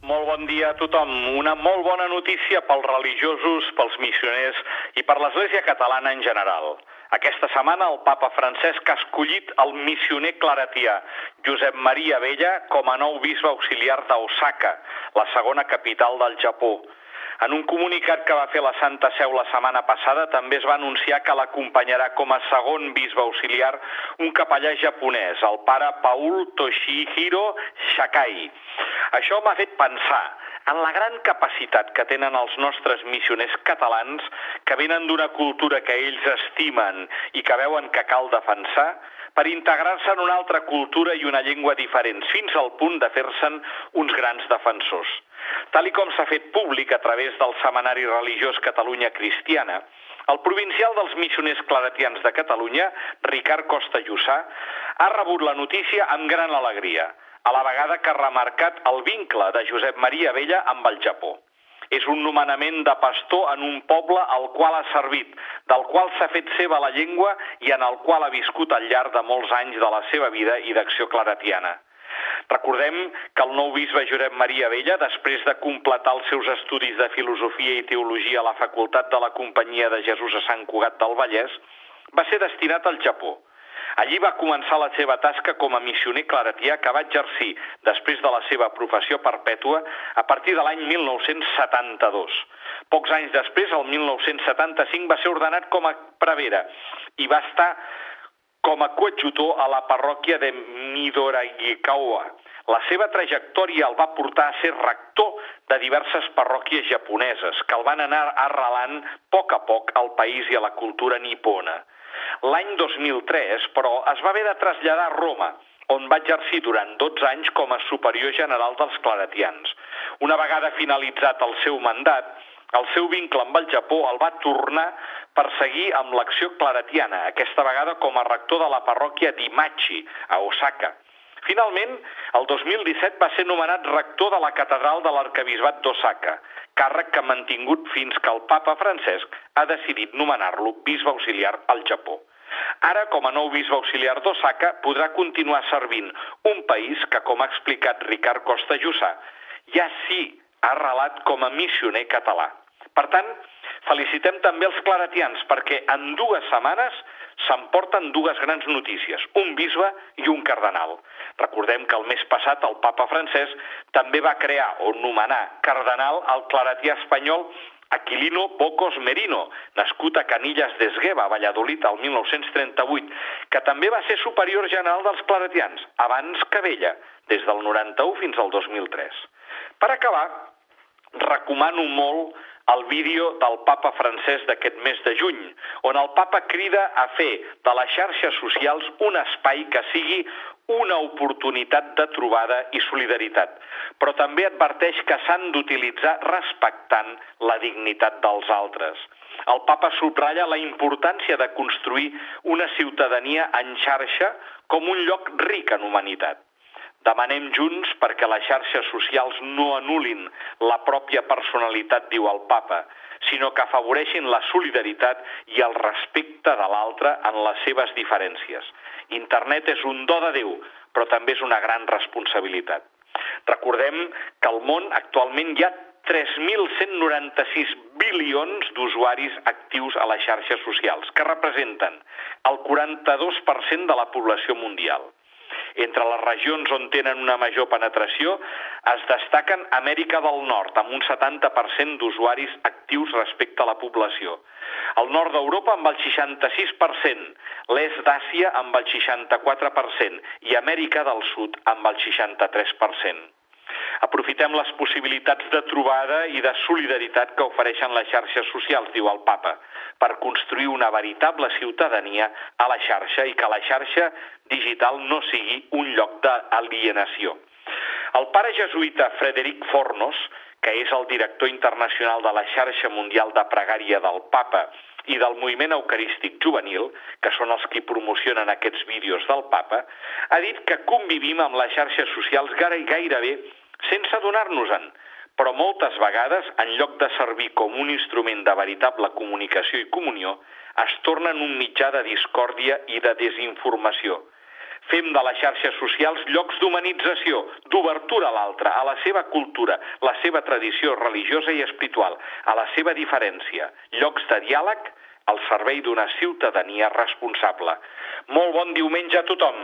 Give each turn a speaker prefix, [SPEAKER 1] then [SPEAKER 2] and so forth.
[SPEAKER 1] Molt bon dia a tothom. Una molt bona notícia pels religiosos, pels missioners i per l'Església catalana en general. Aquesta setmana el papa Francesc ha escollit el missioner claretià, Josep Maria Vella, com a nou bisbe auxiliar d'Osaka, la segona capital del Japó. En un comunicat que va fer la Santa Seu la setmana passada també es va anunciar que l'acompanyarà com a segon bisbe auxiliar un capellà japonès, el pare Paul Toshihiro Shakai. Això m'ha fet pensar en la gran capacitat que tenen els nostres missioners catalans que venen d'una cultura que ells estimen i que veuen que cal defensar per integrar-se en una altra cultura i una llengua diferents, fins al punt de fer-se'n uns grans defensors. Tal i com s'ha fet públic a través del Semanari Religiós Catalunya Cristiana, el provincial dels missioners claretians de Catalunya, Ricard Costa Llussà, ha rebut la notícia amb gran alegria, a la vegada que ha remarcat el vincle de Josep Maria Vella amb el Japó. És un nomenament de pastor en un poble al qual ha servit, del qual s'ha fet seva la llengua i en el qual ha viscut al llarg de molts anys de la seva vida i d'acció claretiana. Recordem que el nou bisbe Josep Maria Vella, després de completar els seus estudis de filosofia i teologia a la Facultat de la Companyia de Jesús a Sant Cugat del Vallès, va ser destinat al Japó. Allí va començar la seva tasca com a missioner claretià que va exercir, després de la seva professió perpètua, a partir de l'any 1972. Pocs anys després, el 1975, va ser ordenat com a prevera i va estar com a coadjutor a la parròquia de Midoragikawa. La seva trajectòria el va portar a ser rector de diverses parròquies japoneses que el van anar arrelant a poc a poc al país i a la cultura nipona. L'any 2003, però, es va haver de traslladar a Roma, on va exercir durant 12 anys com a superior general dels claretians. Una vegada finalitzat el seu mandat, el seu vincle amb el Japó el va tornar per seguir amb l'acció claretiana, aquesta vegada com a rector de la parròquia d'Imachi, a Osaka. Finalment, el 2017 va ser nomenat rector de la catedral de l'arcabisbat d'Osaka, càrrec que ha mantingut fins que el papa Francesc ha decidit nomenar-lo bisbe auxiliar al Japó. Ara, com a nou bisbe auxiliar d'Osaka, podrà continuar servint un país que, com ha explicat Ricard Costa Jussà, ja sí ha arrelat com a missioner català. Per tant, felicitem també els claretians perquè en dues setmanes s'emporten dues grans notícies, un bisbe i un cardenal. Recordem que el mes passat el papa francès també va crear o nomenar cardenal al claretià espanyol Aquilino Bocos Merino, nascut a Canillas d'Esgueva, Valladolid, el 1938, que també va ser superior general dels claretians, abans que Vella, des del 91 fins al 2003. Per acabar, recomano molt el vídeo del papa francès d'aquest mes de juny, on el papa crida a fer de les xarxes socials un espai que sigui una oportunitat de trobada i solidaritat, però també adverteix que s'han d'utilitzar respectant la dignitat dels altres. El papa subratlla la importància de construir una ciutadania en xarxa com un lloc ric en humanitat. Demanem junts perquè les xarxes socials no anulin la pròpia personalitat, diu el papa, sinó que afavoreixin la solidaritat i el respecte de l'altre en les seves diferències. Internet és un do de Déu, però també és una gran responsabilitat. Recordem que al món actualment hi ha 3.196 bilions d'usuaris actius a les xarxes socials, que representen el 42% de la població mundial. Entre les regions on tenen una major penetració es destaquen Amèrica del Nord, amb un 70% d'usuaris actius respecte a la població. El nord d'Europa amb el 66%, l'est d'Àsia amb el 64% i Amèrica del Sud amb el 63%. Aprofitem les possibilitats de trobada i de solidaritat que ofereixen les xarxes socials, diu el papa, per construir una veritable ciutadania a la xarxa i que la xarxa digital no sigui un lloc d'alienació. El pare jesuïta Frederic Fornos, que és el director internacional de la xarxa mundial de pregària del papa i del moviment eucarístic juvenil, que són els que promocionen aquests vídeos del papa, ha dit que convivim amb les xarxes socials gairebé sense adonar-nos-en, però moltes vegades, en lloc de servir com un instrument de veritable comunicació i comunió, es tornen un mitjà de discòrdia i de desinformació. Fem de les xarxes socials llocs d'humanització, d'obertura a l'altre, a la seva cultura, la seva tradició religiosa i espiritual, a la seva diferència. Llocs de diàleg al servei d'una ciutadania responsable. Molt bon diumenge a tothom!